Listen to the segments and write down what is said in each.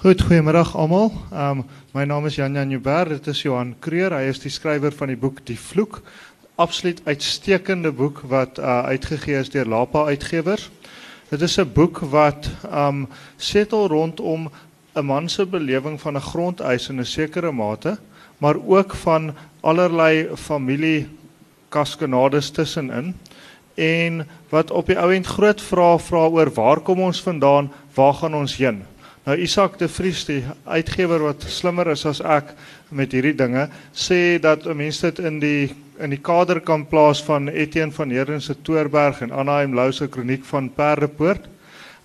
Goed, goeiemiddag almal. Um my naam is Jan Jan Joubert. Dit is Johan Kreer. Hy is die skrywer van die boek Die Vloek. Absoluut uitstekende boek wat uh, uitgegee is deur Lapa Uitgewers. Dit is 'n boek wat um setel rondom 'n man se belewing van 'n grondeis in 'n sekere mate, maar ook van allerlei familie kaskanades tussenin en wat op die ou end groot vrae vra oor waar kom ons vandaan, waar gaan ons heen? Nou Isak de Vries die uitgewer wat slimmer is as ek met hierdie dinge sê dat mense dit in die in die kader kan plaas van Etienne van Heerden se en Anaheim Lou se kroniek van Perdepoort.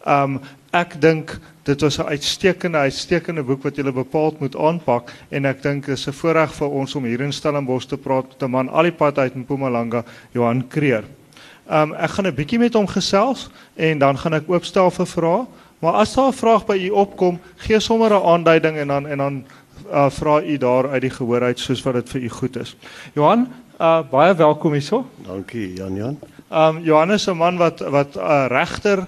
Um ek dink dit was 'n uitstekende uitstekende boek wat jy bepaald moet aanpak en ek dink is 'n voorreg vir ons om hier in Stellenbosch te praat met 'n man al die pad uit Mpumalanga, Johan Kreer. Um ek gaan 'n bietjie met hom gesels en dan gaan ek oopstel vir vrae. Maar as daar 'n vraag by u opkom, gee sommer 'n aanduiding en dan en dan uh, vra u daar uit die gehoor uit soos wat dit vir u goed is. Johan, uh, baie welkom hierso. Dankie Jan Jan. Um Johannes is 'n man wat wat 'n uh, regter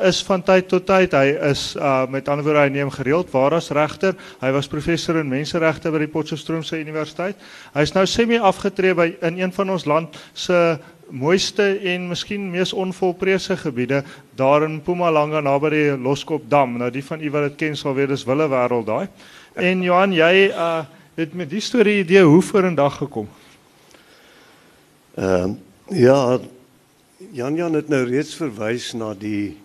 is van tyd tot tyd. Hy is uh met ander woorde hy neem gereeld waar as regter. Hy was professor in menseregte by die Potchefstroomse Universiteit. Hy is nou semi afgetree by in een van ons land se mooiste en miskien mees onvolprese gebiede daar in Mpumalanga naby die Loskop dam. Nou die van u wat dit ken sal weet dis wille wêreld daai. En Johan, jy uh het met die storie idee hoe vorendag gekom? Ehm uh, ja, Jan Jan het nou reeds verwys na die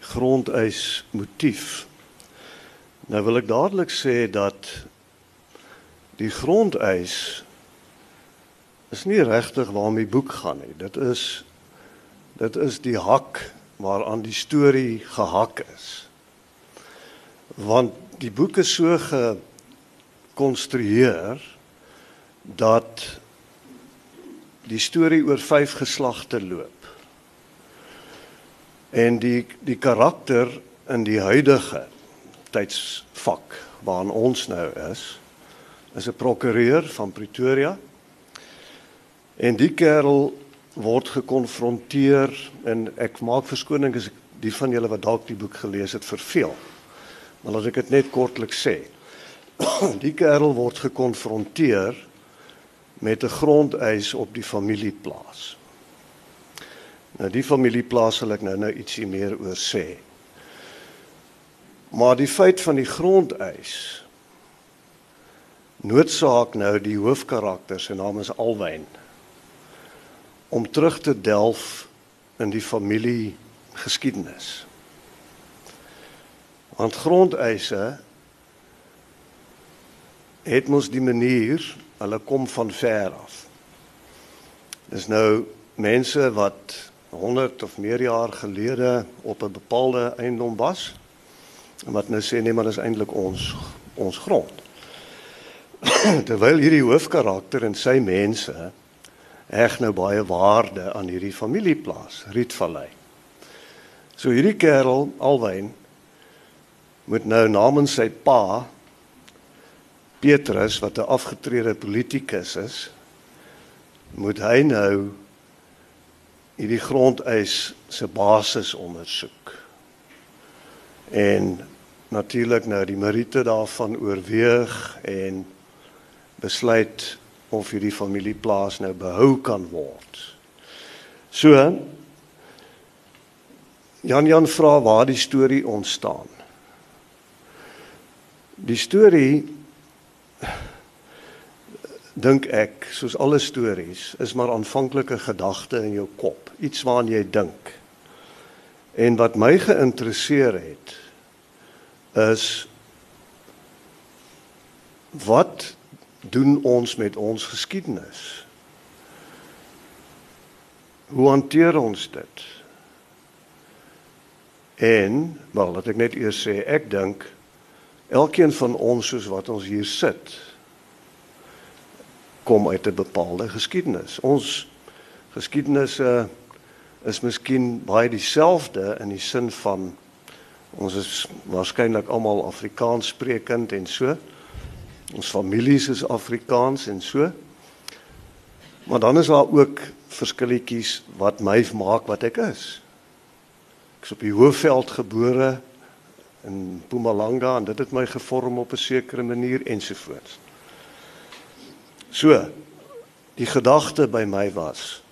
grondeis motief. Nou wil ek dadelik sê dat die grondeis is nie regtig waarmee die boek gaan nie. Dit is dit is die hak waaraan die storie gehak is. Want die boek is so gekonstrueer dat die storie oor vyf geslagte loop. En die die karakter in die huidige tydsvak waarin ons nou is, is 'n prokureur van Pretoria. En die kerel word gekonfronteer en ek maak verskoning as ek die van julle wat dalk die boek gelees het verveel. Maar as ek dit net kortliks sê. Die kerel word gekonfronteer met 'n grondeis op die familieplaas. Nou die familieplaas sal ek nou nou ietsie meer oor sê. Maar die feit van die grondeis noodsaak nou die hoofkarakter se naam is Alwyn om terug te delf in die familie geskiedenis. Want grondeise het mos die manier hulle kom van ver af. Dis nou mense wat 100 of meer jaar gelede op 'n bepaalde eiendom was en wat nou sê nee maar dis eintlik ons ons grond. Terwyl hierdie hoofkarakter en sy mense heg nou baie waarde aan hierdie familieplaas, Rietvallei. So hierdie kerel Alwyn moet nou namens sy pa Petrus wat 'n afgetrede politikus is, moet hy nou hierdie grondeis se basis ondersoek. En natuurlik nou die meriete daarvan oorweeg en besluit of hierdie familieplaas nou behou kan word. So Jan Jan vra waar die storie ontstaan. Die storie dink ek, soos alle stories, is maar aanvanklike gedagte in jou kop, iets waaraan jy dink. En wat my geïnteresseer het is wat doen ons met ons geskiedenis? Hoe hanteer ons dit? En, wel, laat ek net eers sê, ek dink elkeen van ons soos wat ons hier sit kom uit 'n bepaalde geskiedenis. Ons geskiedenisse is miskien baie dieselfde in die sin van ons is waarskynlik almal Afrikaans sprekend en so. Ons families is Afrikaans en so. Maar dan is daar ook verskilletjies wat my maak wat ek is. Ek's op die Hoëveld gebore in Mpumalanga en dit het my gevorm op 'n sekere manier ensovoorts. So, die gedagte by my was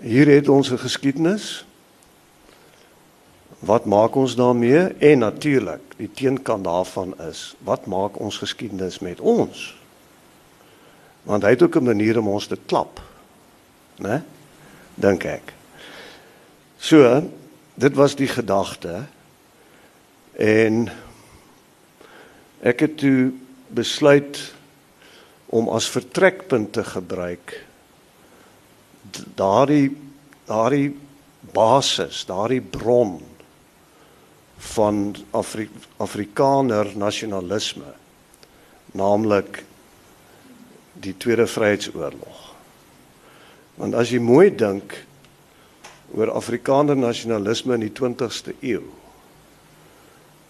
hier het ons 'n geskiedenis. Wat maak ons daarmee? En natuurlik, die teenkant daarvan is, wat maak ons geskiedenis met ons? Want hy het ook 'n manier om ons te klap. Né? Dink ek. So, dit was die gedagte. En ek het toe besluit om as vertrekpunt te gebruik daardie daardie basis, daardie bron van Afri Afrikaner nasionalisme, naamlik die Tweede Vryheidsoorlog. Want as jy mooi dink oor Afrikaner nasionalisme in die 20ste eeu,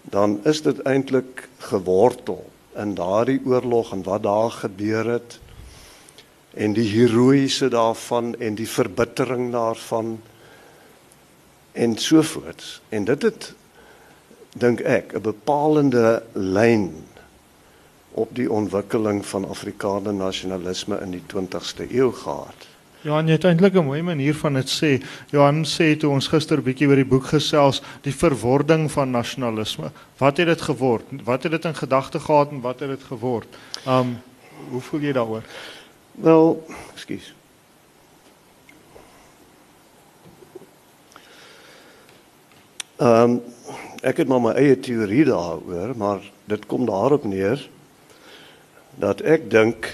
dan is dit eintlik gewortel in daardie oorlog en wat daar gebeur het en die heroïese daarvan en die verbittering daarvan en so voort. En dit het dink ek 'n bepalende lyn op die ontwikkeling van Afrikaner nasionalisme in die 20ste eeu gehad. Ja, en jy het eintlik 'n mooi manier van dit sê. Johan sê toe ons gister bietjie oor die boek gesels, die verwording van nasionalisme. Wat het dit geword? Wat het dit in gedagte gehad en wat het dit geword? Um hoe voel jy daaroor? Wel, ekskuus. Ehm um, ek het maar my eie teorie daaroor, maar dit kom daarop neer dat ek dink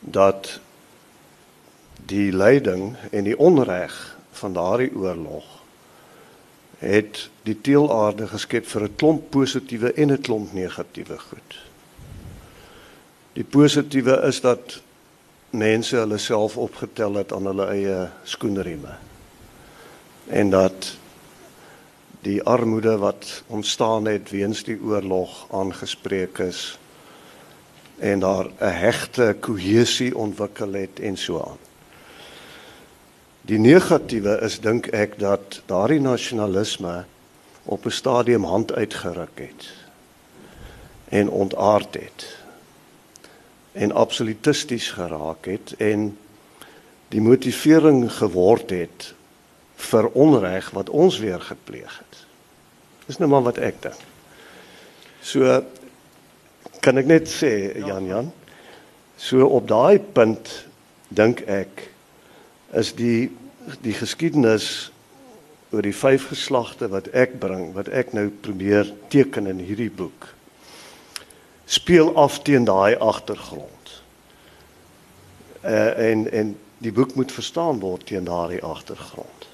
dat die lyding en die onreg van daardie oorlog het die teelaarde geskep vir 'n klomp positiewe en 'n klomp negatiewe goed. Die positiewe is dat mense hulle self opgetel het aan hulle eie skoenrieme. En dat die armoede wat ontstaan het weens die oorlog aangespreek is en daar 'n hegte kohesie ontwikkel het en so aan. Die negatiewe is dink ek dat daardie nasionalisme op 'n stadium hand uitgeruk het en ontaard het en absolutisties geraak het en die motivering geword het vir onreg wat ons weer gepleeg het. Dis nou maar wat ek dink. So kan ek net sê Jan Jan. So op daai punt dink ek is die die geskiedenis oor die vyf geslagte wat ek bring, wat ek nou probeer teken in hierdie boek speel af teen daai agtergrond. Uh en en die boek moet verstaan word teen daai agtergrond.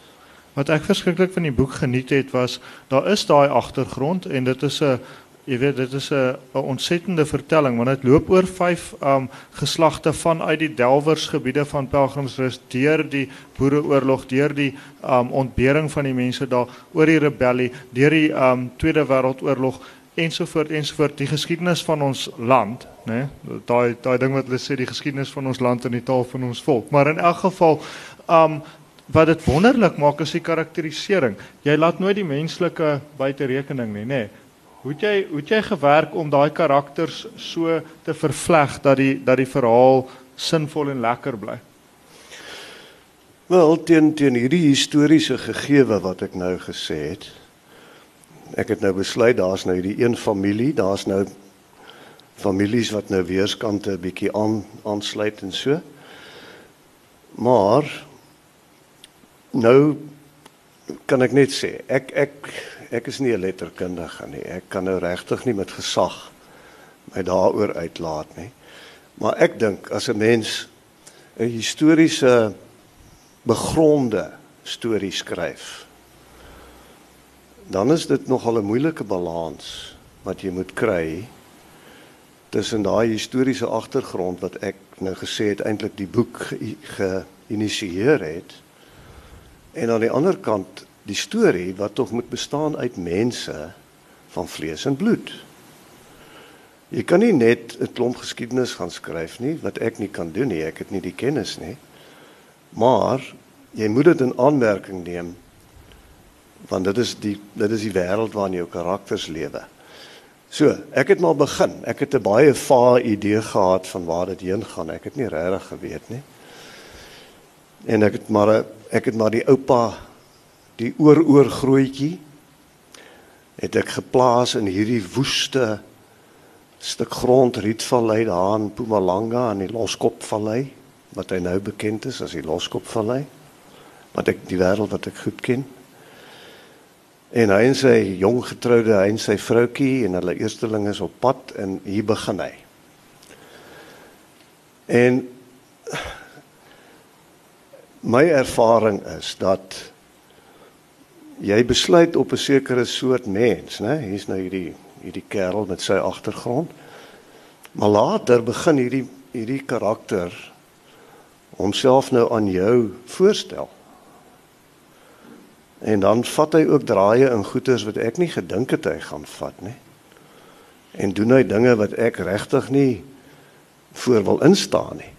Wat ek verskriklik van die boek geniet het was daar is daai agtergrond en dit is 'n jy weet dit is 'n ontsettende vertelling want dit loop oor vyf um geslagte vanuit die delwersgebiede van Pelgrimsrus deur die Boereoorlog, deur die um ontbering van die mense daar, oor die rebellie, deur die um Tweede Wêreldoorlog ensovoort ensovoort die geskiedenis van ons land, né? Nee? Daai daai ding wat hulle sê die geskiedenis van ons land en die taal van ons volk. Maar in elk geval, um wat dit wonderlik maak is die karakterisering. Jy laat nooit die menslike buite rekening nie, né? Nee. Hoe het jy hoe het jy gewerk om daai karakters so te vervleg dat die dat die verhaal sinvol en lekker bly? Wel, teen teen hierdie historiese gegewe wat ek nou gesê het, ek het nou besluit daar's nou hierdie een familie, daar's nou families wat nou weerskante 'n bietjie aan aansluit en so. Maar nou kan ek net sê, ek ek ek is nie 'n letterkundige nie. Ek kan nou regtig nie met gesag my daaroor uitlaat nie. Maar ek dink as 'n mens 'n historiese begronde storie skryf, dan is dit nogal 'n moeilike balans wat jy moet kry tussen daai historiese agtergrond wat ek nou gesê het eintlik die boek geïnisieer ge het en aan die ander kant die storie wat tog moet bestaan uit mense van vlees en bloed. Jy kan nie net 'n klomp geskiedenis gaan skryf nie wat ek nie kan doen nie, ek het nie die kennis nie. Maar jy moet dit in aanmerking neem Want dit is die dit is die wêreld waarin jou karakters lewe. So, ek het maar begin. Ek het 'n baie vae idee gehad van waar dit heen gaan. Ek het nie regtig geweet nie. En ek het maar ek het maar die oupa die oor oor grootjie het ek geplaas in hierdie woeste stuk grond Rietvallei daar in Mpumalanga in die Loskopvallei wat hy nou bekend is as die Loskopvallei wat ek die wêreld wat ek goed ken. En hy en sy jong getroude, hy en sy vroutjie en hulle eersteling is op pad en hier begin hy. En my ervaring is dat jy besluit op 'n sekere soort mens, né? Hier's nou hierdie hierdie kerel met sy agtergrond. Maar later begin hierdie hierdie karakter homself nou aan jou voorstel. En dan vat hy ook draaie in goeters wat ek nie gedink het hy gaan vat nie. En doen hy dinge wat ek regtig nie voor wil instaan nie.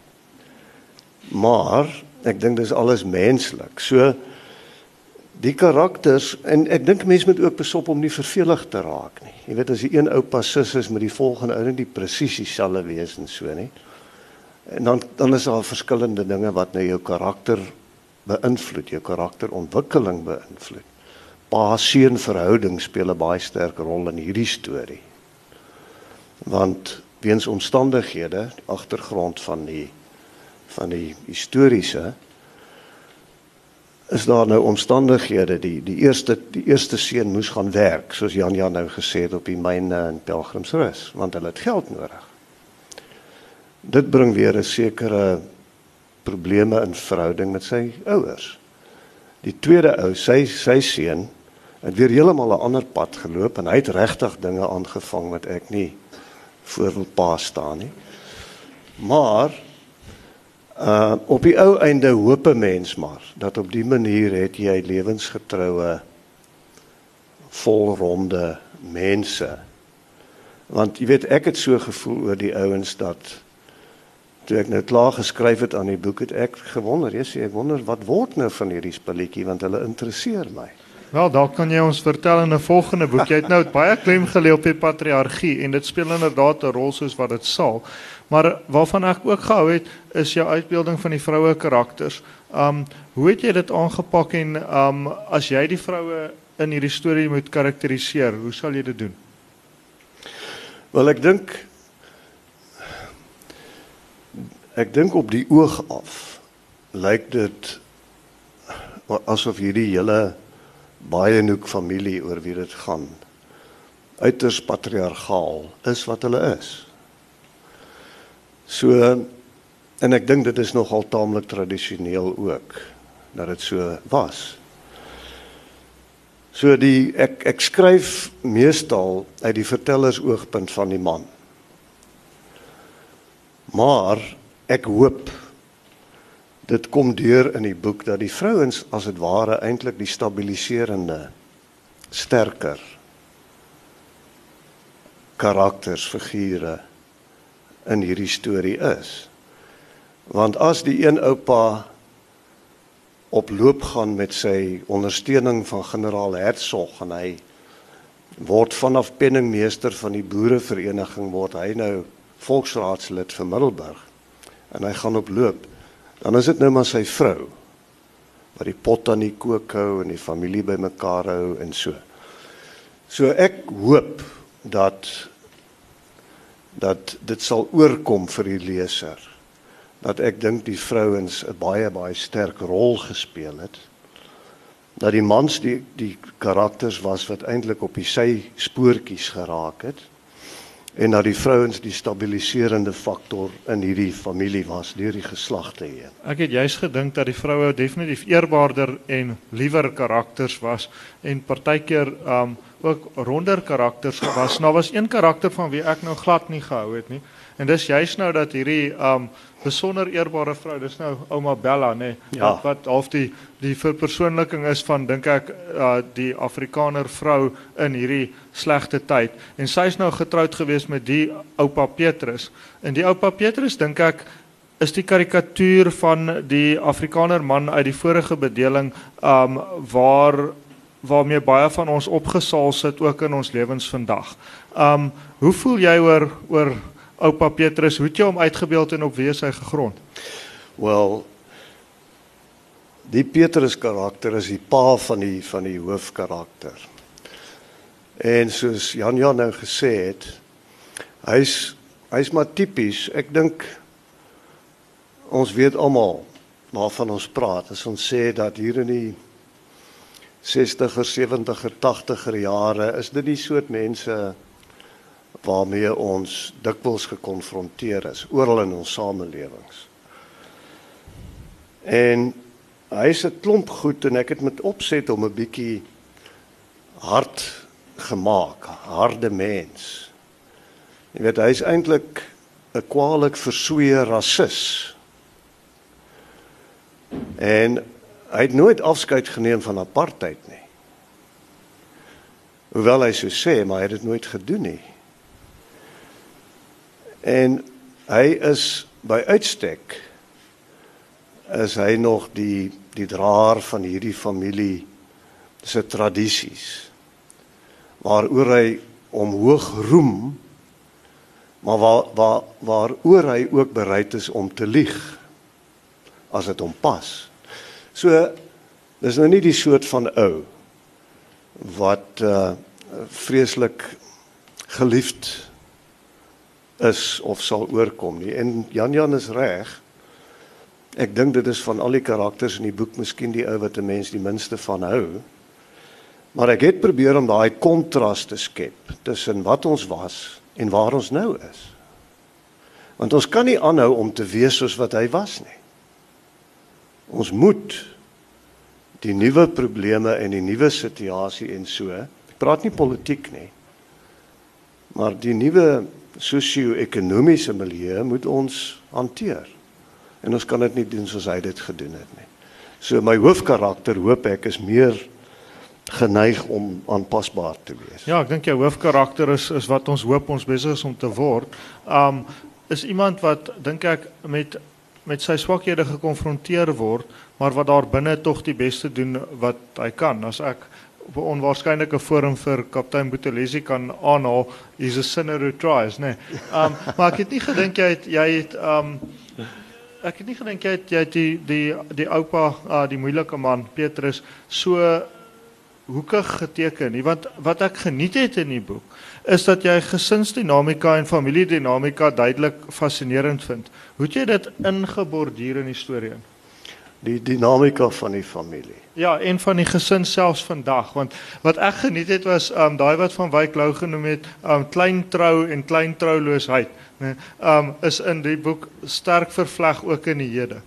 Maar ek dink dis alles menslik. So die karakters en ek dink mense moet ook besop om nie vervelig te raak nie. Jy weet as die een ou passis is met die volgende ou net die presies dieselfde wees en so nie. En dan dan is daar verskillende dinge wat nou jou karakter beïnvloed, jou karakterontwikkeling beïnvloed. Pa-seun verhouding speel 'n baie sterk rol in hierdie storie. Want weens omstandighede, die agtergrond van die van die historiese is daar nou omstandighede die die eerste die eerste seun moes gaan werk soos Jan Jan nou gesê het op die myne in Pelgrimsrus want hulle het geld nodig. Dit bring weer 'n sekere probleme in verhouding met sy ouers. Die tweede ou, sy sy seun het weer heeltemal 'n ander pad geloop en hy het regtig dinge aangevang wat ek nie voor wil pa staan nie. Maar Uh op die ou einde hoop 'n mens maar dat op die manier het jy lewensgetroue volronde mense. Want jy weet ek het so gevoel oor die ouens dat toe ek nou klaar geskryf het aan die boek het ek gewonder, jy sê ek wonder wat word nou van hierdie spulletjie want hulle interesseer my. Wel, dalk kan jy ons vertel in 'n volgende boek. Jy het nou baie klem gelê op die patriargie en dit speel inderdaad 'n rol soos wat dit sal. Maar waarvan ek ook gehou het is jou uitbeelding van die vroue karakters. Um hoe het jy dit aangepak en um as jy die vroue in hierdie storie moet karakteriseer, hoe sal jy dit doen? Wel ek dink ek dink op die oog af lyk dit asof hierdie hele baie noek familie oor wie dit gaan uiters patriargaal is wat hulle is. So en ek dink dit is nogal taamlik tradisioneel ook dat dit so was. So die ek ek skryf meestal uit die vertellersoogpunt van die man. Maar ek hoop dit kom deur in die boek dat die vrouens as dit ware eintlik die stabiliserende sterker karakters figure in hierdie storie is. Want as die een oupa op loop gaan met sy ondersteuning van generaal Hertzog en hy word vanaf penningmeester van die boerevereniging word hy nou volksraadslid vir Middelburg en hy gaan op loop dan is dit nou maar sy vrou wat die pot aan die kook hou en die familie bymekaar hou en so. So ek hoop dat dat dit sal oorkom vir die leser. Dat ek dink die vrouens 'n baie baie sterk rol gespeel het. Dat die mans die die karakters was wat eintlik op die sy spoortjies geraak het. En dat die vrouens die stabiliserende faktor in hierdie familie was deur die geslagte heen. Ek het juis gedink dat die vroue definitief eerbaarder en liewer karakters was en partykeer um ook ronder karakters was. Nou was een karakter van wie ek nou glad nie gehou het nie. En dis juist nou dat hierdie um besonder eerbare vrou, dis nou ouma Bella nê, nee, ja. wat, wat half die die verpersoonliking is van dink ek uh, die Afrikaner vrou in hierdie slegte tyd. En sy's nou getroud gewees met die oupa Petrus. En die oupa Petrus dink ek is die karikatuur van die Afrikaner man uit die vorige bedeling um waar waarmee baie van ons opgesaal sit ook in ons lewens vandag. Um hoe voel jy oor oor oupa Petrus? Hoe het jy hom uitgebeeld en op wie hy gegrond? Wel die Petrus karakter is die pa van die van die hoofkarakter. En soos Jan Jan nou gesê het, hy's hy's maar tipies. Ek dink ons weet almal waarvan ons praat as ons sê dat hier in die 60er, 70er, 80er jare is dit die soort mense waarmee ons dikwels gekonfronteer is oral in ons samelewings. En hy sê 'n klomp goed en ek het met opset om 'n bietjie hard gemaak, harde mens. Jy weet hy's eintlik 'n kwaliek versoeë rasis. En hy het nooit afskeid geneem van apartheid nie. Hoewel hy so sê, maar hy het dit nooit gedoen nie. En hy is by uitstek is hy nog die die draer van hierdie familie se tradisies. Waaroor hy omhoog roem, maar waar waar waaroor hy ook bereid is om te lieg as dit hom pas. So dis nou nie die soort van ou wat uh vreeslik geliefd is of sal oorkom nie. En Jan Jan is reg. Ek dink dit is van al die karakters in die boek miskien die ou wat 'n mens die minste van hou. Maar ek het probeer om daai kontras te skep tussen wat ons was en waar ons nou is. Want ons kan nie aanhou om te wees soos wat hy was nie. Ons moet die nuwe probleme en die nuwe situasie en so. Ek praat nie politiek nie. Maar die nuwe sosio-ekonomiese milieu moet ons hanteer. En ons kan dit nie doen soos hy dit gedoen het nie. So my hoofkarakter hoop ek is meer geneig om aanpasbaar te wees. Ja, ek dink jou hoofkarakter is is wat ons hoop ons besig is om te word. Um is iemand wat dink ek met met sy swakhede gekonfronteer word, maar wat daar binne tog die beste doen wat hy kan. As ek op 'n onwaarskynlike forum vir kaptein Boetelesi kan aanhaal, he's a sinner who tries, nee. Um maar ek het nie gedink jy het jy het um ek het nie gedink jy het jy het die die die oupa, uh, die moeilike man Petrus so hoekig geteken nie want wat ek geniet het in die boek is dat jy gesinsdinamika en familiedinamika duidelik fascinerend vind. Hoe het jy dit ingeborduur in die storie in? Die dinamika van die familie. Ja, en van die gesin selfs vandag want wat ek geniet het was um daai wat van Wyk Lou genoem het um klein trou en klein trouloosheid, né? Um is in die boek sterk vervleg ook in die hede.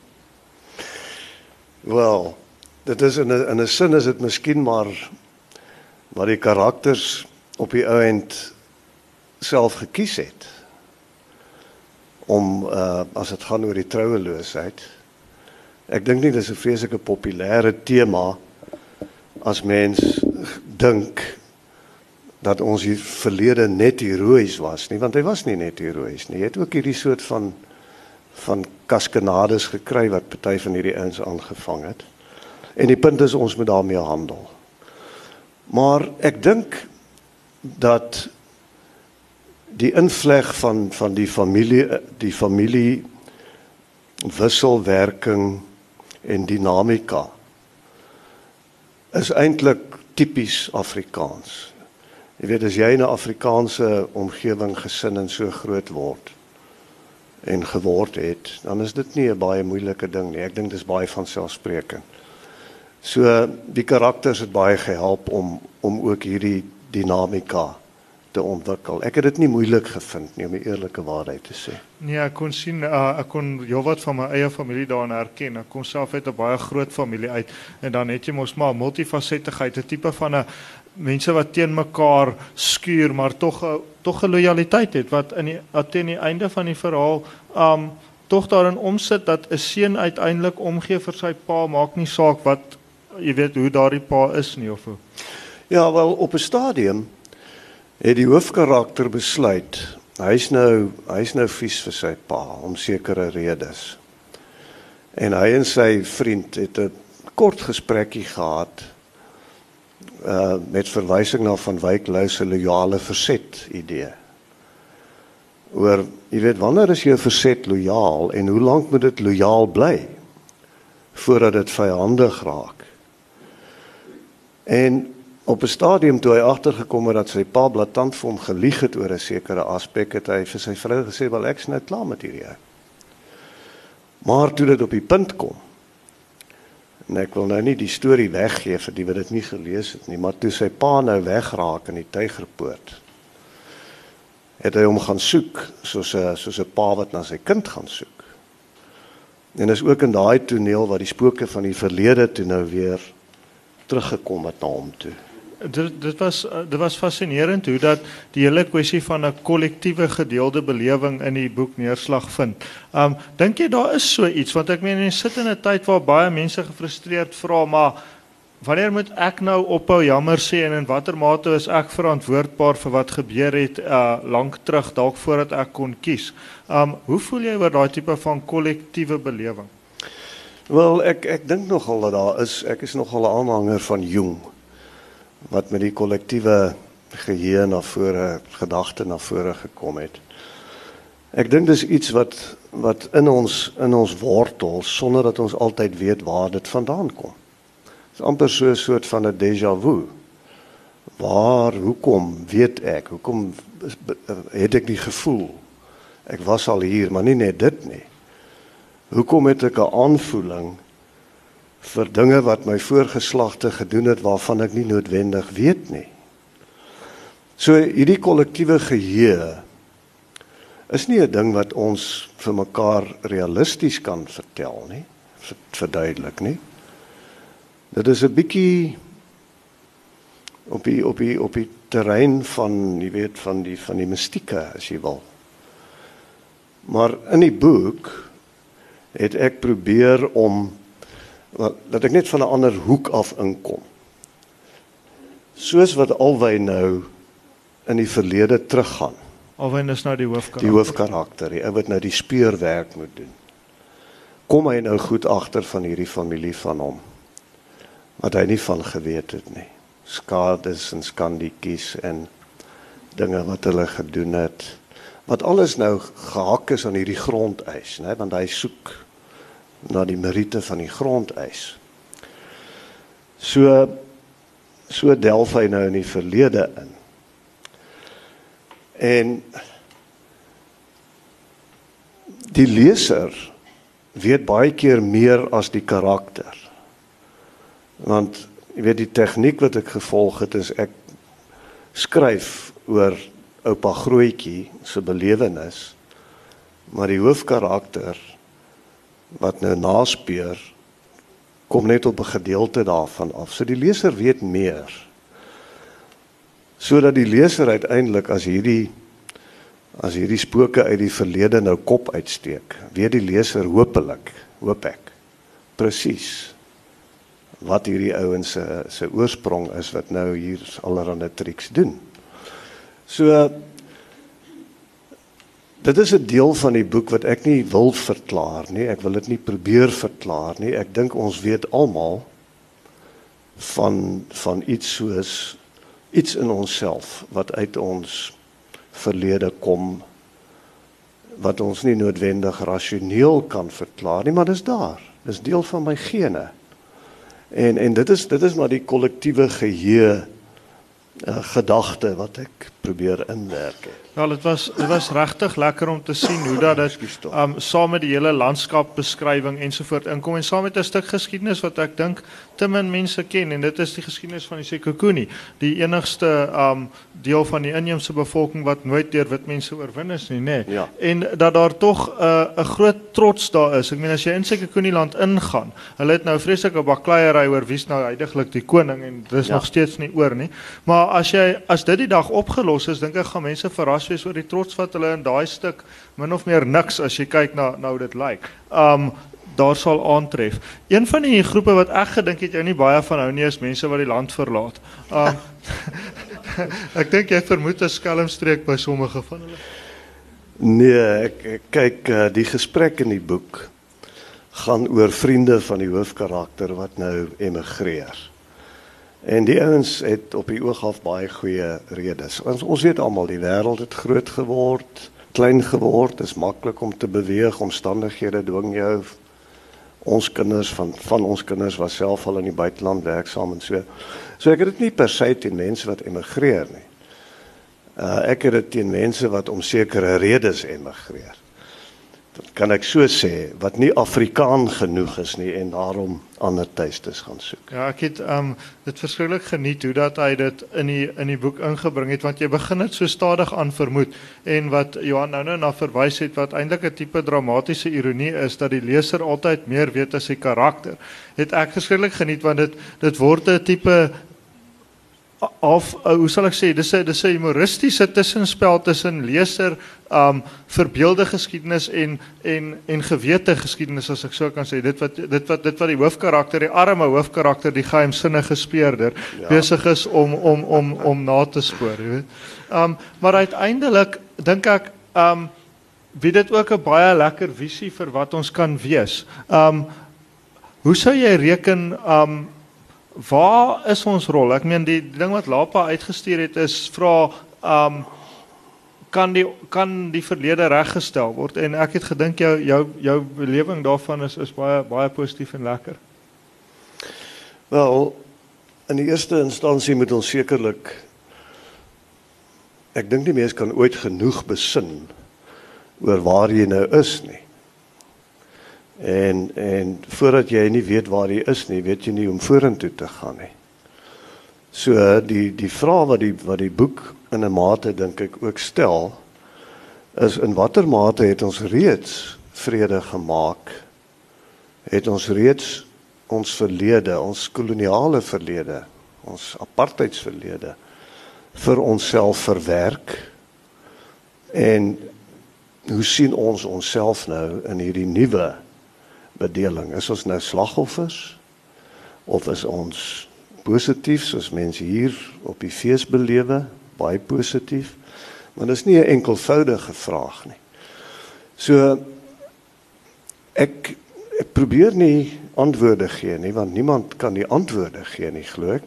Wel, dit is in 'n in 'n sin is dit miskien maar wat die karakters op die ouend self gekies het om uh as dit gaan oor die troueloosheid. Ek dink nie dis 'n vreeslike populêre tema as mens dink dat ons hier verlede net heroïs was nie, want hy was nie net heroïs nie. Hy het ook hierdie soort van van kaskanades gekry wat party van hierdie ouens aangevang het. En die punt is ons moet daarmee handel. Maar ek dink dat die invleg van van die familie die familie wisselwerking en dinamika is eintlik tipies Afrikaans. Jy weet as jy in 'n Afrikaanse omgewing gesin en so groot word en geword het, dan is dit nie 'n baie moeilike ding nie. Ek dink dit is baie van selfspreekend. So die karakters het baie gehelp om om ook hierdie dinamika te ontwikkel. Ek het dit nie moeilik gevind nie om die eerlike waarheid te sê. Nee, ek kon sien uh, ek kon heelwat van my eie familie daarin herken. Ek kom self uit 'n baie groot familie uit en dan het jy mos maar multifasettigheid, 'n tipe van 'n mense wat teen mekaar skuur, maar tog tog 'n lojaliteit het wat in die teen die einde van die verhaal um tog daarin omsit dat 'n seun uiteindelik omgee vir sy pa, maak nie saak wat jy weet hoe daardie pa is nie of hoe. Ja, wel op 'n stadium het die hoofkarakter besluit hy's nou hy's nou vies vir sy pa om sekere redes. En hy en sy vriend het 'n kort gesprekkie gehad uh met verwysing na van Wyk Lou se loyale verset idee. Oor jy weet wanneer is jy verset loyaal en hoe lank moet dit loyaal bly voordat dit vyandig raak? En op 'n stadium toe hy agtergekom het dat sy pa blaatant vir hom gelieg het oor 'n sekere aspek het hy vir sy vrou gesê wel ek's nou klaar met hierdie ou. Maar toe dit op die punt kom en ek wil nou nie die storie weggee vir die wat dit nie gelees het nie, maar toe sy pa nou wegraak in die tygerpoort het hy hom gaan soek soos 'n soos 'n pa wat na sy kind gaan soek. En is ook in daai toneel waar die spooke van die verlede toe nou weer teruggekom het na hom toe dit dit was uh, dit was fascinerend hoe dat die hele kwessie van 'n kollektiewe gedeelde belewing in die boek neerslag vind. Um dink jy daar is so iets want ek meen jy sit in 'n tyd waar baie mense gefrustreerd vra maar wanneer moet ek nou ophou jammer sê en in watter mate is ek verantwoordbaar vir wat gebeur het uh lank terug dalk voordat ek kon kies. Um hoe voel jy oor daai tipe van kollektiewe belewing? Wel ek ek dink nogal dat daar is ek is nogal 'n aanhanger van Jung wat met die kollektiewe geheue na vore gedagte na vore gekom het. Ek dink dis iets wat wat in ons in ons wortel sonder dat ons altyd weet waar dit vandaan kom. Dit is amper so 'n soort van 'n déjà vu. Waar hoekom weet ek? Hoekom het ek die gevoel ek was al hier, maar nie net dit nie. Hoekom het ek 'n aanvoeling vir dinge wat my voorgeslagte gedoen het waarvan ek nie noodwendig weet nie. So hierdie kollektiewe geheue is nie 'n ding wat ons vir mekaar realisties kan vertel nie, verduidelik nie. Dit is 'n bietjie op die op die op die terrein van, jy weet, van die van die mistieke as jy wil. Maar in die boek het ek probeer om dat ek net van 'n ander hoek af inkom. Soos wat Alwyn nou in die verlede teruggaan. Alwyn is nou die hoofkarakter. Die hoofkarakter, die ou wat nou die speurwerk moet doen. Kom hy nou goed agter van hierdie familie van hom. Wat hy nie van geweet het nie. Skades en skandetjies en dinge wat hulle gedoen het. Wat alles nou gehak is aan hierdie grondeis, né, want hy soek na die meriete van die grondeis. So so delf hy nou in die verlede in. En die leser weet baie keer meer as die karakter. Want jy weet die tegniek wat ek gevolg het is ek skryf oor oupa grootjie se belewenis maar die hoofkarakter wat nou naspeur kom net op 'n gedeelte daarvan af. So die leser weet meer. Sodat die leser uiteindelik as hierdie as hierdie spooke uit die verlede nou kop uitsteek, weet die leser hopelik, hoop ek presies wat hierdie ouens se se oorsprong is wat nou hier allerhande triks doen. So Dit is 'n deel van die boek wat ek nie wil verklaar nie. Ek wil dit nie probeer verklaar nie. Ek dink ons weet almal van van iets soos iets in onsself wat uit ons verlede kom wat ons nie noodwendig rasioneel kan verklaar nie, maar dis daar. Dis deel van my gene. En en dit is dit is maar die kollektiewe geheue uh, gedagte wat ek probeer inwerk het. Wel, dit was dit was regtig lekker om te sien hoe dat dit um saam met die hele landskapbeskrywing ensovoort inkom en saam met 'n stuk geskiedenis wat ek dink te min mense ken en dit is die geskiedenis van die Sekhukhune, die enigste um deel van die inheemse bevolking wat nooit deur wit mense oorwin is nie, nê. Nee. Ja. En dat daar tog 'n uh, 'n groot trots daar is. Ek meen as jy in Sekhukhune land ingaan, hulle het nou vreeslike bakleierery oor wie's nou heidaglik die koning en dis ja. nog steeds nie oor nie. Maar as jy as dit die dag opgelos is, dink ek gaan mense verras wees oor die trots wat hulle in daai stuk min of meer niks as jy kyk na nou dit lyk. Um daar sal aantref. Een van die groepe wat ek gedink het jy nie baie van hou nie is mense wat die land verlaat. Um ek dink jy vermoed 'n skelmstreek by sommige van hulle. Nee, ek, ek kyk uh, die gesprek in die boek gaan oor vriende van die hoofkarakter wat nou emigreer. En die ouens het op die oog af baie goeie redes. Ons ons weet almal die wêreld het groot geword, klein geword, is maklik om te beweeg, omstandighede dwing jou. Ons kinders van van ons kinders was self al in die buiteland werksaam en so. So ek het dit nie per se teen mense wat emigreer nie. Uh ek het dit teen mense wat om sekere redes emigreer dat kan ek so sê wat nie Afrikaan genoeg is nie en daarom ander tuistes gaan soek. Ja, ek het um dit verskriklik geniet hoe dat hy dit in die in die boek ingebring het want jy begin dit so stadig aan vermoed en wat Johan nou nou na verwys het wat eintlik 'n tipe dramatiese ironie is dat die leser altyd meer weet as sy karakter. Het ek verskriklik geniet want dit dit word 'n tipe of uh, hoe sal ek sê dis 'n dis 'n humoristiese tussenspel tussen leser um verbeelde geskiedenis en en en gewete geskiedenis as ek so kan sê. Dit wat dit wat dit wat die hoofkarakter die arme hoofkarakter die geheimsinnige speurder ja. besig is om om om om na te spoor jy weet. Um maar uiteindelik dink ek um wie dit ook 'n baie lekker visie vir wat ons kan wees. Um hoe sou jy reken um Waar is ons rol? Ek meen die, die ding wat Lapa uitgestuur het is vra um kan die kan die verlede reggestel word en ek het gedink jou jou jou belewing daarvan is is baie baie positief en lekker. Wel, in die eerste instansie moet ons sekerlik ek dink die mens kan ooit genoeg besin oor waar jy nou is nie. En en voordat jy nie weet waar jy is nie, weet jy nie hoe om vorentoe te gaan nie. So die die vraag wat die wat die boek in 'n mate dink ek ook stel is in watter mate het ons reeds vrede gemaak? Het ons reeds ons verlede, ons koloniale verlede, ons apartheidsverlede vir onsself verwerk? En hoe sien ons onsself nou in hierdie nuwe bedeling. Is ons nou slagoffers of is ons positief soos mense hier op die fees belewe, baie positief? Maar dis nie 'n enkelvoudige vraag nie. So ek ek probeer nie antwoorde gee nie want niemand kan die antwoorde gee nie glo ek.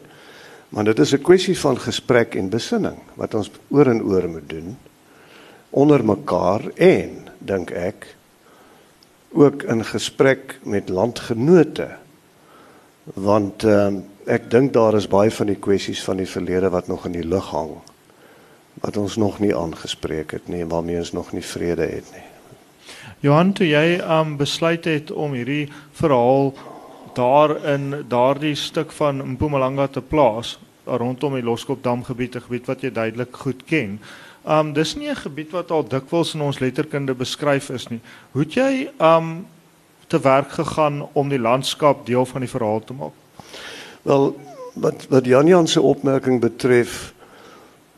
Maar dit is 'n kwessie van gesprek en besinning wat ons oor en oor moet doen onder mekaar en dink ek ook in gesprek met landgenote want uh, ek dink daar is baie van die kwessies van die verlede wat nog in die lug hang wat ons nog nie aangespreek het nie en waarmee ons nog nie vrede het nie. Johan, toe jy um besluit het om hierdie verhaal daar in daardie stuk van Mpumalanga te plaas rondom die Loskopdam gebied, 'n gebied wat jy duidelik goed ken. Um dis nie 'n gebied wat al dikwels in ons letterkunde beskryf is nie. Hoe het jy um te werk gegaan om die landskap deel van die verhaal te maak? Wel, wat wat Jan Jan se opmerking betref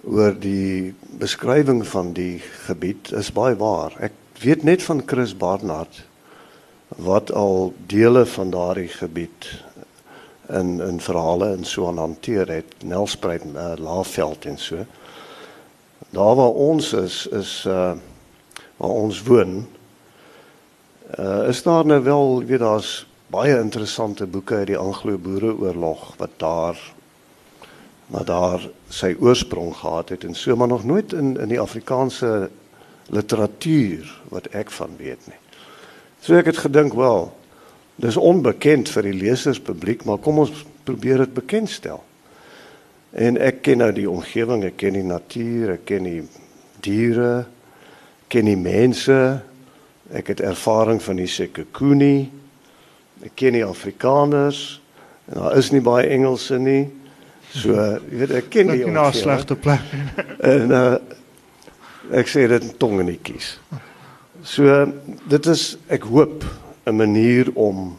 oor die beskrywing van die gebied is baie waar. Ek weet net van Chris Barnard wat al dele van daardie gebied in in verhale en so aan hanteer het, Nelspruit, uh, Laagveld en so daar waar ons is is uh waar ons woon uh is daar nou wel weet daar's baie interessante boeke uit die Anglo-Boereoorlog wat daar wat daar sy oorsprong gehad het en so maar nog nooit in in die Afrikaanse literatuur wat ek van weet nie. So ek het gedink wel dis onbekend vir die leserspubliek maar kom ons probeer dit bekendstel. En ek ken nou die omgewing, ek ken die natuur, ek ken die diere, ken die mense. Ek het ervaring van die Sekekuni. Ek ken die Afrikaners. En daar is nie baie Engelse nie. So, jy weet, ek ken die omgewing. 'n slegte plek. en uh ek sê dit in tongenetjies. So, dit is ek hoop 'n manier om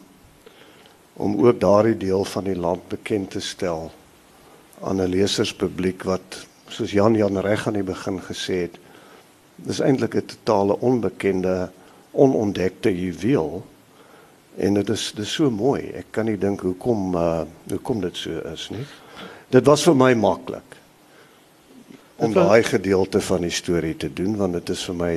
om ook daardie deel van die land bekend te stel aan 'n leserspubliek wat soos Jan Jan reg aan die begin gesê het dis eintlik 'n totale onbekende onontdekte juweel. En dit is dis so mooi. Ek kan nie dink hoekom uh, hoekom dit so is nie. Dit was vir my maklik om daai gedeelte van die storie te doen want dit is vir my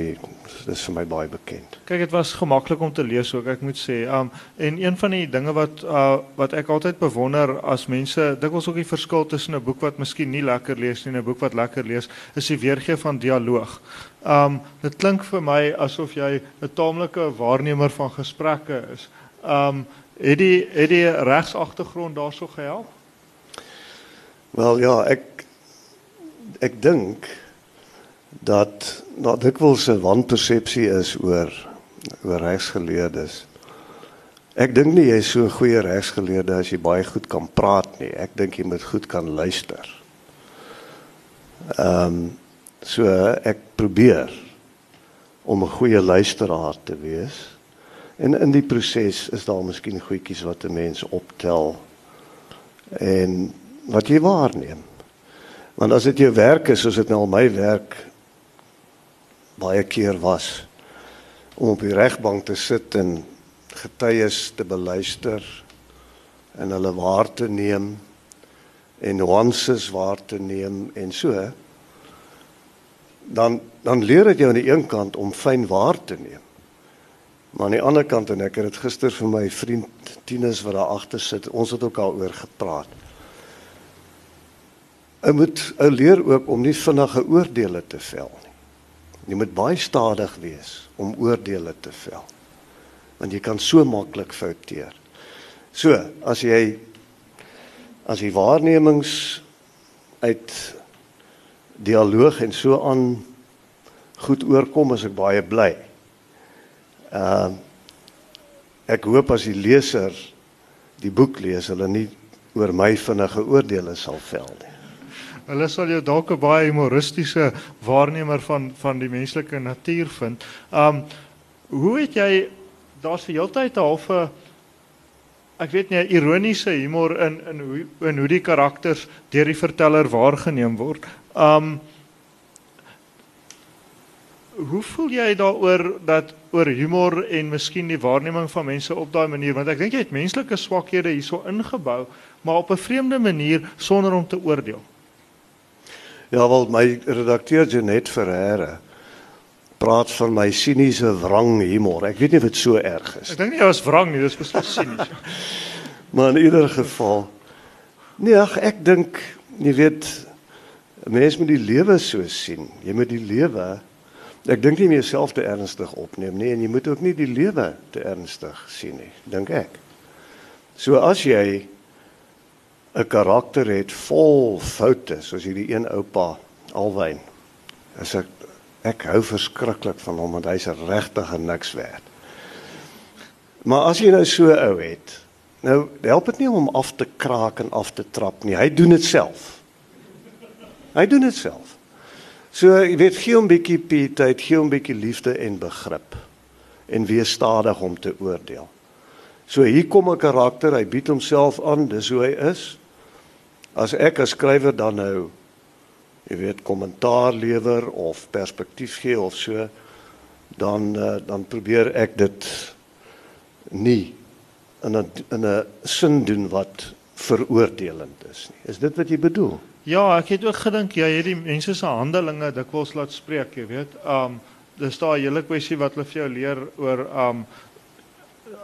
dis vir my baie bekend. Kyk, dit was gemaklik om te lees ook, ek moet sê. Um en een van die dinge wat uh wat ek altyd bewonder as mense dikwels ook die verskil tussen 'n boek wat miskien nie lekker lees nie en 'n boek wat lekker lees, is die weergee van dialoog. Um dit klink vir my asof jy 'n taamlike waarnemer van gesprekke is. Um het die het die regsagtergrond daarso gehelp? Wel ja, ek ek dink dat daar dikwels 'n wanpersepsie is oor oor regsgeleerdes. Ek dink nie jy is so 'n goeie regsgeleerde as jy baie goed kan praat nie. Ek dink jy moet goed kan luister. Ehm um, so ek probeer om 'n goeie luisteraar te wees. En in die proses is daar miskien goedjies wat 'n mens optel en wat jy waarneem. Want as dit jou werk is, soos dit nou al my werk baie keer was om op die regbank te sit en getuies te beluister en hulle waar te neem en nuances waar te neem en so dan dan leer dit jou aan die een kant om fyn waar te neem. Maar aan die ander kant en ek het dit gister vir my vriend Tinus wat daar agter sit, ons het ook al oor gepraat. Ou moet ou leer ook om nie vinnige oordeele te vel nie. Jy moet baie stadig wees om oordeele te vel. Want jy kan so maklik fouteer. So, as jy as jy waarnemings uit dialoog en so aan goed oorkom, is ek baie bly. Ehm uh, ek hoop as die leser die boek lees, hulle nie oor my vinnige oordeele sal vel nie. Hulle sal jou dalk 'n baie humoristiese waarnemer van van die menslike natuur vind. Um hoe het jy daar's vir heeltyd 'n halfe ek weet nie ironiese humor in in hoe in hoe die karakters deur die verteller waargeneem word. Um Hoe voel jy daaroor dat oor humor en miskien die waarneming van mense op daai manier want ek dink jy het menslike swakhede hierso ingebou maar op 'n vreemde manier sonder om te oordeel. Ja, wel my redakteur Janet Ferreira praat van my siniese wrang humor. Ek weet nie of dit so erg is Ek dink nie jy was wrang nie, dis beslis sinies. Maar in ieder geval nee, ag, ek dink jy weet 'n mens moet die lewe so sien. Jy moet die lewe ek dink nie meer self te ernstig opneem nie en jy moet ook nie die lewe te ernstig sien nie, dink ek. So as jy 'n karakter het vol foute soos hierdie een oupa Alwyn. As ek ek hou verskriklik van hom want hy's regtig niks werd. Maar as jy nou so ou het, nou help dit nie om hom af te kraak en af te trap nie. Hy doen dit self. Hy doen dit self. So jy weet gee hom bietjie pietheid, gee hom bietjie liefde en begrip en wees stadig om te oordeel. So hier kom 'n karakter, hy bied homself aan, dis hoe hy is. As ek as skrywer dan nou jy weet kommentaar lewer of perspektief gee of so, dan uh, dan probeer ek dit nie in 'n in 'n sin doen wat veroordelend is nie. Is dit wat jy bedoel? Ja, ek het ook gedink jy het die mense se handelinge dikwels laat spreek, jy weet. Um dis daai hele kwessie wat hulle vir jou leer oor um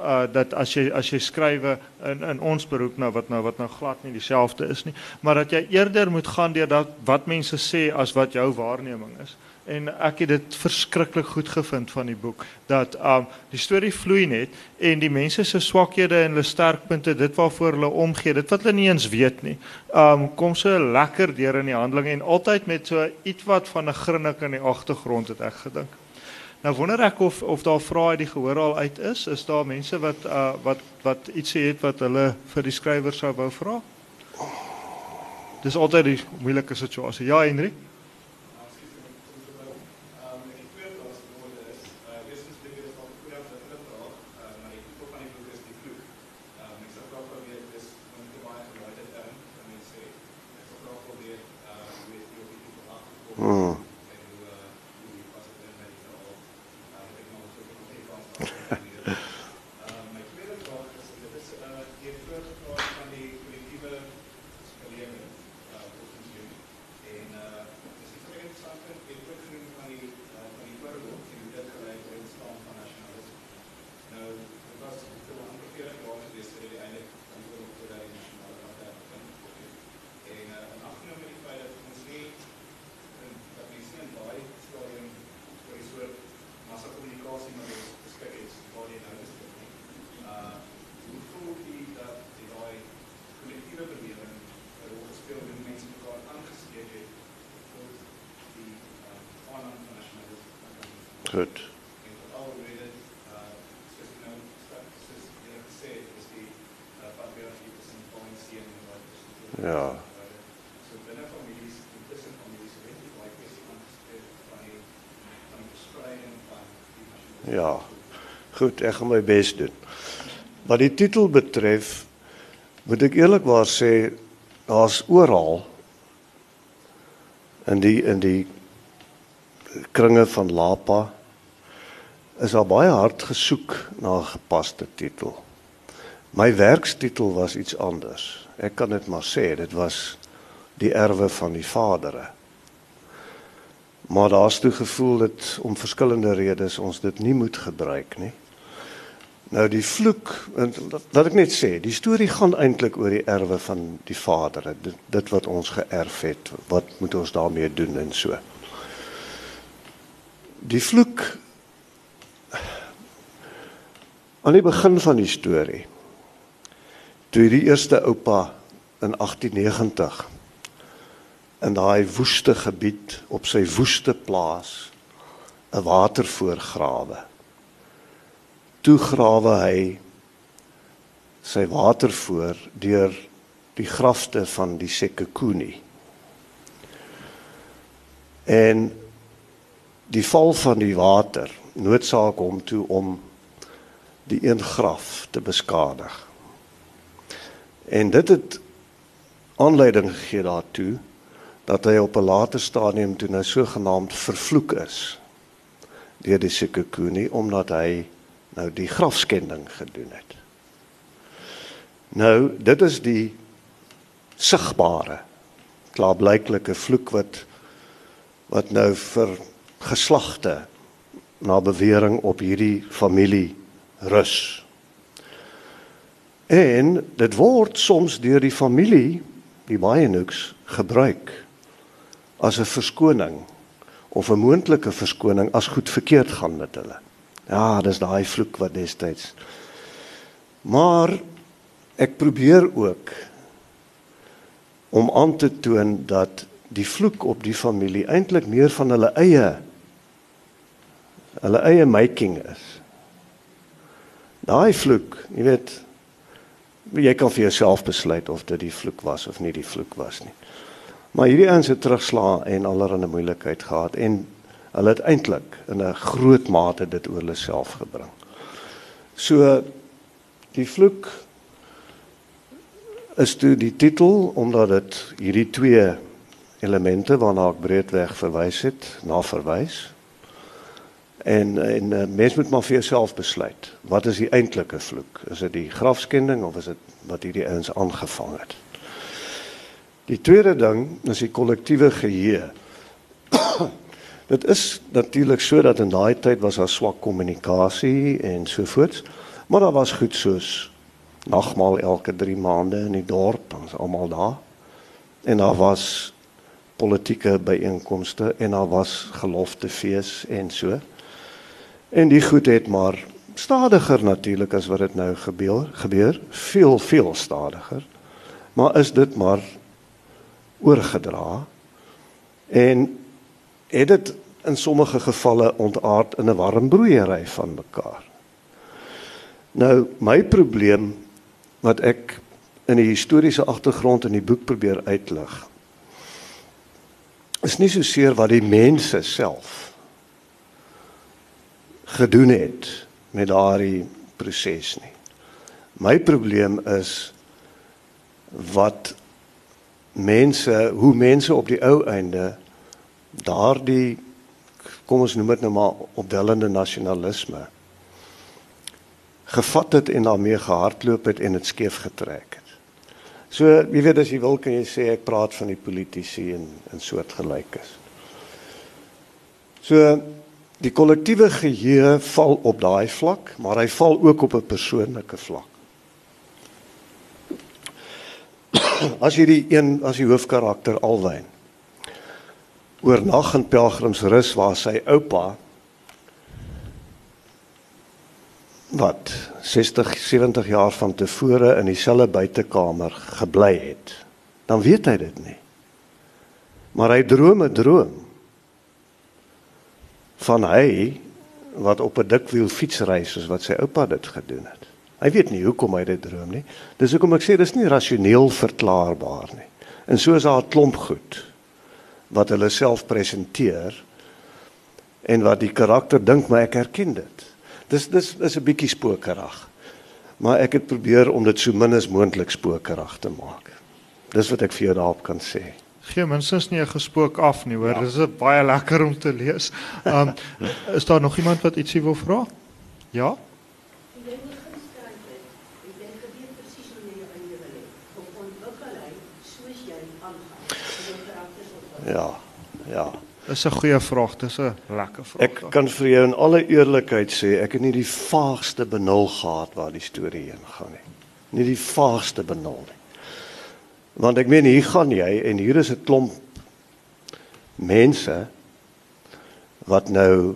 uh dat as jy as jy skrywe in in ons beroep nou wat nou wat nou glad nie dieselfde is nie, maar dat jy eerder moet gaan deur dat wat mense sê as wat jou waarneming is. En ek het dit verskriklik goed gevind van die boek dat um die storie vloei net en die mense se swakhede en hulle sterkpunte, dit waarvoor hulle omgee, dit wat hulle nie eens weet nie. Um kom so lekker deur in die handeling en altyd met so ietwat van 'n grinnik in die agtergrond het ek gedink. Nou wonder ek of of daar vrae uit die gehoor al uit is. Is daar mense wat uh wat wat ietsie het wat hulle vir die skrywer sou wou vra? Dis altyd die moeilike situasie. Ja, Henry. Goed, ek gaan my bes doen. Wat die titel betref, moet ek eerlikwaar sê daar's oral in die in die kringe van Lapa is daar baie hard gesoek na 'n gepaste titel. My werkstitel was iets anders. Ek kan dit maar sê, dit was die erwe van die vadere. Maar daar's toe gevoel dit om verskillende redes ons dit nie moet gebruik nie. Nou die vloek, laat ek net sê, die storie gaan eintlik oor die erwe van die vadere, dit, dit wat ons geërf het, wat moet ons daarmee doen en so. Die vloek aan die begin van die storie toe die eerste oupa in 1890 in daai woeste gebied op sy woeste plaas 'n watervoor grawe. Toe grawe hy sy watervoor deur die grafte van die Sekekuni. En die val van die water noodsaak hom toe om die een graf te beskadig. En dit het aanleiding gegee daartoe dat hy op 'n later stadium toe nou sogenaamd vervloek is deur die Sekekuni omdat hy nou die grafskending gedoen het. Nou, dit is die sigbare klaarblyklike vloek wat wat nou vir geslagte na bewering op hierdie familie rus. En dit word soms deur die familie, die Baienoks, gebruik as 'n verskoning of 'n moontlike verskoning as goed verkeerd gaan met hulle. Ja, dis daai vloek wat destyds. Maar ek probeer ook om aan te toon dat die vloek op die familie eintlik meer van hulle eie hulle eie making is. Daai vloek, jy weet, jy kan vir jouself besluit of dit die vloek was of nie die vloek was nie. Maar hierdie ouens het terugslaa en allerlei moeilikheid gehad en hulle het eintlik in 'n groot mate dit oor hulle self gebring. So die vloek is toe die titel omdat dit hierdie twee elemente waarna ek breedweg verwys het, na verwys. En en uh, mens moet maar vir jouself besluit. Wat is die eintlike vloek? Is dit die grafskending of is dit wat hierdie ouens aangevang het? Die tweede ding is die kollektiewe geheue. Dit is natuurlik so dat in daai tyd was daar swak kommunikasie en so voort. Maar daar was goed soos nagmaal elke 3 maande in die dorp, ons almal daar. En daar was politieke byeenkomste en daar was geloftefees en so. En die goed het maar stadiger natuurlik as wat dit nou gebeur, gebeur, veel veel stadiger. Maar is dit maar oorgedra en het dit in sommige gevalle ontaard in 'n warm broeiery van mekaar. Nou my probleem wat ek in die historiese agtergrond in die boek probeer uitlig is nie so seer wat die mense self gedoen het met daardie proses nie. My probleem is wat mense, hoe mense op die ou einde daardie kom ons noem dit nou maar opdellende nasionalisme gevat het en daarmee gehardloop het en dit skeef getrek het. So, jy weet as jy wil kan jy sê ek praat van die politici en en soortgelykes. So die kollektiewe geheue val op daai vlak, maar hy val ook op 'n persoonlike vlak. As jy die een as die hoofkarakter Alwyn oornag in Pelgrimsrus waar sy oupa wat 60 70 jaar van tevore in dieselfde buitekamer gebly het dan weet hy dit nie maar hy droom 'n droom van hy wat op 'n dikwiel fietsry soos wat sy oupa dit gedoen het. Hy weet nie hoekom hy dit droom nie. Dis hoekom ek sê dis nie rasioneel verklaarbaar nie. En so is daar 'n klomp goed wat hulle self presenteer en wat die karakter dink maar ek herken dit. Dis dis is 'n bietjie spookerig. Maar ek het probeer om dit so min as moontlik spookerig te maak. Dis wat ek vir jou daarop kan sê. Geen minstens nie 'n gespook af nie, hoor. Ja. Dis baie lekker om te lees. Um is daar nog iemand wat ietsie wil vra? Ja. Ja. Ja. Dis 'n goeie vraag, dis 'n lekker vraag. Ek kan vir jou in alle eerlikheid sê, ek het nie die vaagste benul gehad waar die storie heen gaan nie. Nie die vaagste benul nie. Want ek meen hier gaan jy en hier is 'n klomp mense wat nou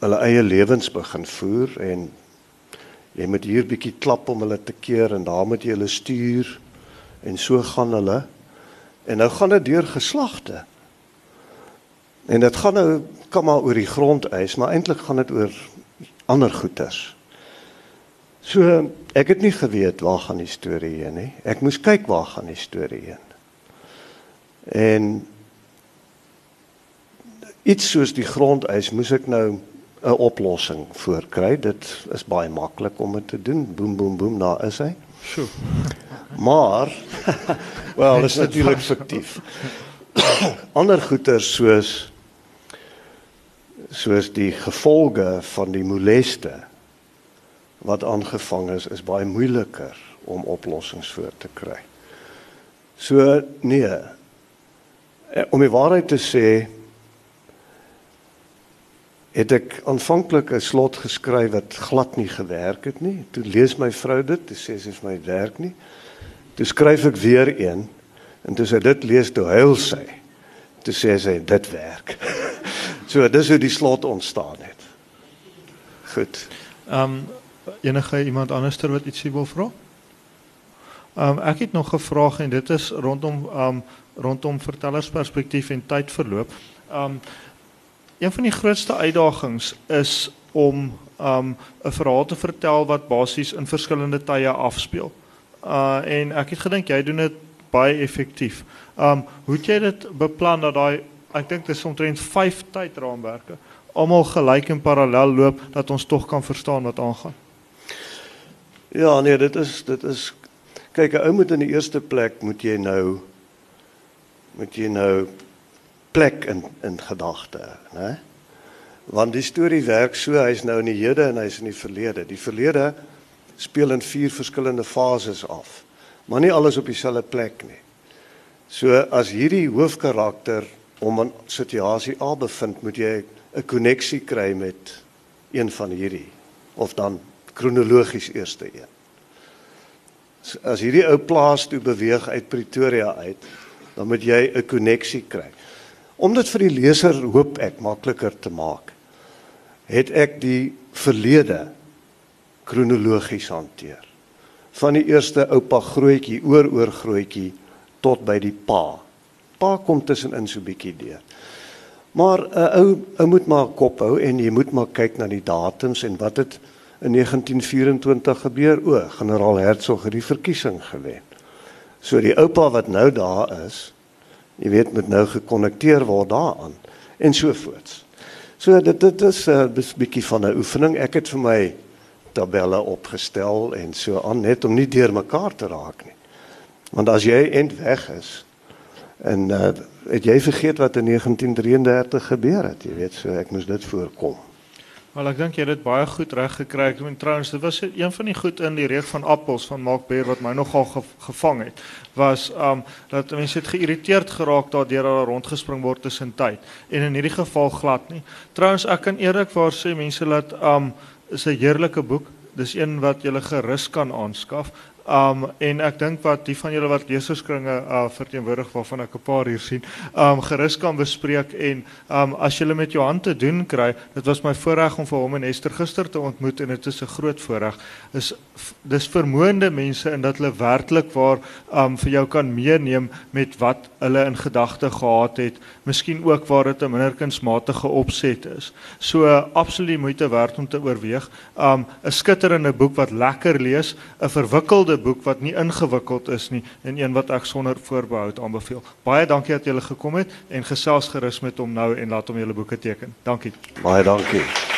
hulle eie lewens begin voer en jy moet hier bietjie klap om hulle te keer en daar moet jy hulle stuur en so gaan hulle en nou gaan dit deur geslagte. En dit gaan nou kom maar oor die grondeis, maar eintlik gaan dit oor ander goeters. So ek het nie geweet waar gaan die storie heen nie. Ek moes kyk waar gaan die storie heen. En iets soos die grondeis moes ek nou 'n oplossing voorkry. Dit is baie maklik om dit te doen. Boem boem boem, daar is hy. Sjoe. Maar wel, dit is natuurlik fiktief. ander goeters soos soos die gevolge van die moleste wat aangevang is is baie moeiliker om oplossings voor te kry. So nee. Eh, om die waarheid te sê het ek aanvanklik 'n slot geskryf wat glad nie gewerk het nie. Toe lees my vrou dit, toe sê sy vir my werk nie. Toe skryf ek weer een en toe sy dit lees toe huil sy. Toe sê sy dit werk. So dis hoe die slot ontstaan het. Goed. Ehm um, enige iemand anderster wat ietsie wil vra? Ehm um, ek het nog 'n vraag en dit is rondom ehm um, rondom vertellersperspektief en tydverloop. Ehm um, een van die grootste uitdagings is om ehm um, 'n verhaal te vertel wat basies in verskillende tye afspeel. Uh en ek het gedink jy doen dit baie effektief. Um, hoe het jy dit beplan dat daai ek dink dit is omtrent 5 tydraamwerke almal gelyk en parallel loop dat ons tog kan verstaan wat aangaan. Ja, nee, dit is dit is kyk 'n ou moet in die eerste plek moet jy nou moet jy nou plek in in gedagte, né? Want die storie werk so, hy's nou in die hede en hy's in die verlede. Die verlede speel in vier verskillende fases af, maar nie alles op dieselfde plek nie. So as hierdie hoofkarakter om 'n situasie A bevind, moet jy 'n koneksie kry met een van hierdie of dan kronologies eerste een. As hierdie ou plaas toe beweeg uit Pretoria uit, dan moet jy 'n koneksie kry. Om dit vir die leser hoop ek makliker te maak, het ek die verlede kronologies hanteer. Van die eerste oupa grootjie oor oor grootjie tot by die pa pa kom tussenin so bietjie deur. Maar 'n uh, ou ou moet maar kop hou en jy moet maar kyk na die datums en wat het in 1924 gebeur. O, generaal Hertzog het die verkiesing gewen. So die oupa wat nou daar is, jy weet moet nou gekonnekteer word daaraan en so voort. So dit dit is 'n uh, bietjie van 'n oefening. Ek het vir my tabelle opgestel en so aan net om nie deurmekaar te raak nie. Want as jy end weg is, En uh, het jy vergeet wat in 1933 gebeur het? Jy weet, so ek moes dit voorkom. Wel ek dink jy het dit baie goed reg gekry. Ek meen trouens, dit was een van die goed in die reek van appels van Mark Beer wat my nogal ge gevang het, was um dat mense het geïrriteerd geraak daardeur dat daar rondgespring word tussen tyd en in hierdie geval glad nie. Trouens, ek kan eerlikwaar sê mense laat um is 'n heerlike boek. Dis een wat jy gerus kan aanskaf. Um en ek dink wat die van julle wat leserskringe uh verteenwoordig waarvan ek 'n paar hier sien, um gerus kan bespreek en um as julle met Johan te doen kry, dit was my voorreg om vir hom en Esther gister te ontmoet en dit is 'n groot voorreg. Is dis vermoënde mense en dat hulle werklik waar um vir jou kan meeneem met wat hulle in gedagte gehad het, miskien ook waar dit 'n minder kunsmatige opset is. So uh, absoluut moeite werd om te oorweeg. Um 'n skitterende boek wat lekker lees, 'n verwikkelde boek wat nie ingewikkeld is nie en een wat ek sonder voorbehoud aanbeveel. Baie dankie dat julle gekom het en gesels gerus met hom nou en laat hom julle boeke teken. Dankie. Baie dankie.